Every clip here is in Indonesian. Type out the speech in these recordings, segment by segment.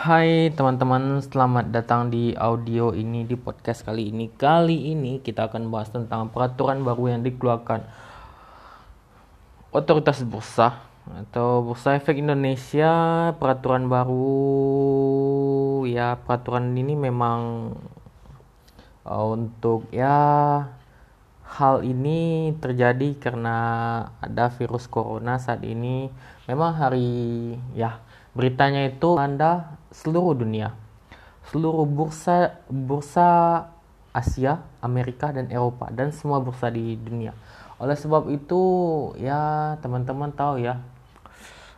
Hai teman-teman, selamat datang di audio ini di podcast kali ini. Kali ini kita akan bahas tentang peraturan baru yang dikeluarkan Otoritas Bursa atau Bursa Efek Indonesia. Peraturan baru ya peraturan ini memang uh, untuk ya hal ini terjadi karena ada virus corona saat ini. Memang hari ya beritanya itu Anda seluruh dunia, seluruh bursa bursa Asia, Amerika dan Eropa dan semua bursa di dunia. Oleh sebab itu ya teman-teman tahu ya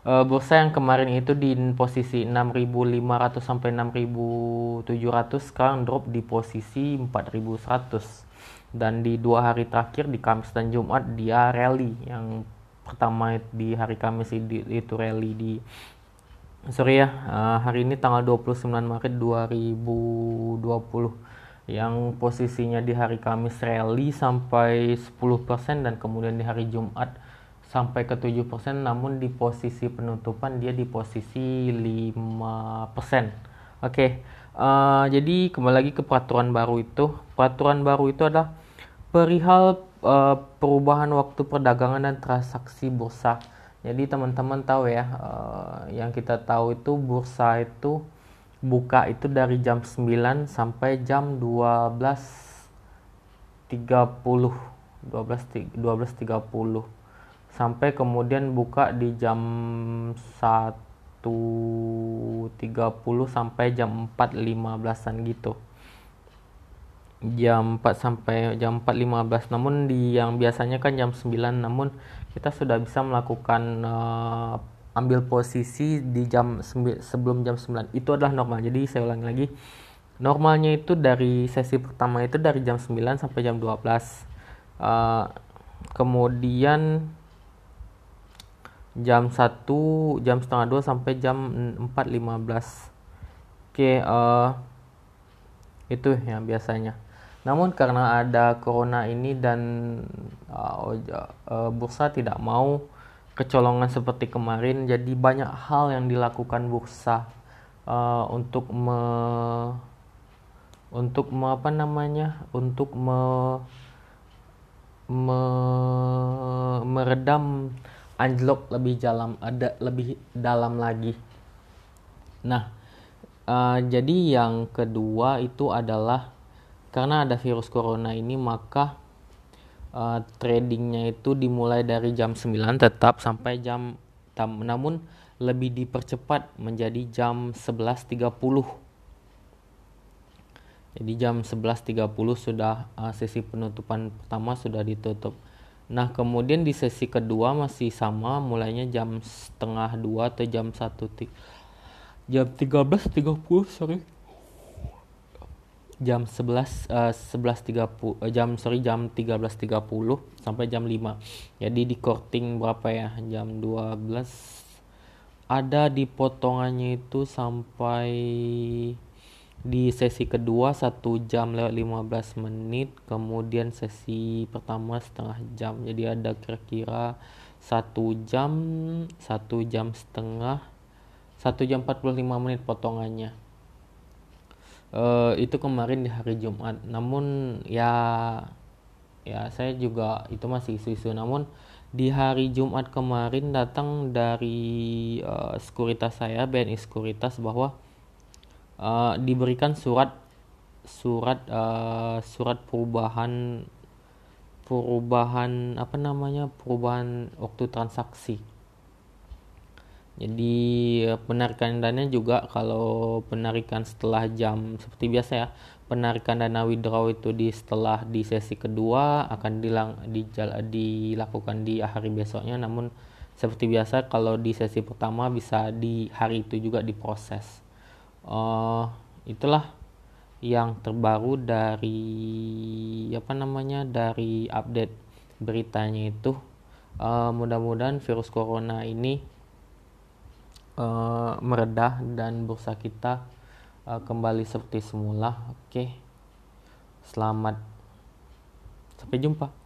uh, bursa yang kemarin itu di posisi 6.500 sampai 6.700 sekarang drop di posisi 4.100 dan di dua hari terakhir di Kamis dan Jumat dia rally. Yang pertama di hari Kamis itu rally di sorry ya uh, hari ini tanggal 29 Maret 2020 yang posisinya di hari Kamis rally sampai 10% dan kemudian di hari Jumat sampai ke 7% namun di posisi penutupan dia di posisi 5%. Oke. Okay. Uh, jadi kembali lagi ke peraturan baru itu. Peraturan baru itu adalah perihal uh, perubahan waktu perdagangan dan transaksi bursa jadi teman-teman tahu ya, uh, yang kita tahu itu bursa itu buka itu dari jam 9 sampai jam 12.30 12 12.30 sampai kemudian buka di jam 1.30 sampai jam 4.15an gitu jam 4 sampai jam 4.15 namun di yang biasanya kan jam 9 namun kita sudah bisa melakukan uh, ambil posisi di jam sebelum jam 9 itu adalah normal. Jadi saya ulangi lagi normalnya itu dari sesi pertama itu dari jam 9 sampai jam 12 uh, kemudian jam 1 jam setengah 2 sampai jam 4.15 oke okay, uh, itu yang biasanya namun karena ada corona ini dan uh, uh, bursa tidak mau kecolongan seperti kemarin, jadi banyak hal yang dilakukan bursa uh, untuk me untuk me, apa namanya untuk me, me meredam anjlok lebih dalam ada lebih dalam lagi. Nah, uh, jadi yang kedua itu adalah karena ada virus corona ini maka uh, tradingnya itu dimulai dari jam 9 tetap sampai jam tam, namun lebih dipercepat menjadi jam 11.30 jadi jam 11.30 sudah uh, sesi penutupan pertama sudah ditutup. Nah kemudian di sesi kedua masih sama mulainya jam setengah dua atau jam satu jam 13.30 sorry jam 11 uh, 11.30 uh, jam sorry jam 13.30 sampai jam 5 jadi di korting berapa ya? Jam 12 ada di potongannya itu sampai di sesi kedua satu jam lewat 15 menit. Kemudian sesi pertama setengah jam. Jadi ada kira-kira satu jam satu jam setengah satu jam 45 menit potongannya uh, itu kemarin di hari Jumat. Namun ya ya saya juga itu masih isu-isu. Namun di hari Jumat kemarin datang dari uh, sekuritas saya BNI Sekuritas bahwa uh, diberikan surat surat uh, surat perubahan perubahan apa namanya perubahan waktu transaksi jadi penarikan dana juga kalau penarikan setelah jam seperti biasa ya penarikan dana withdraw itu di setelah di sesi kedua akan dilang, di, dilakukan di hari besoknya. Namun seperti biasa kalau di sesi pertama bisa di hari itu juga diproses. Uh, itulah yang terbaru dari apa namanya dari update beritanya itu. Uh, mudah-mudahan virus corona ini uh, meredah dan bursa kita uh, kembali seperti semula. Oke, selamat, sampai jumpa.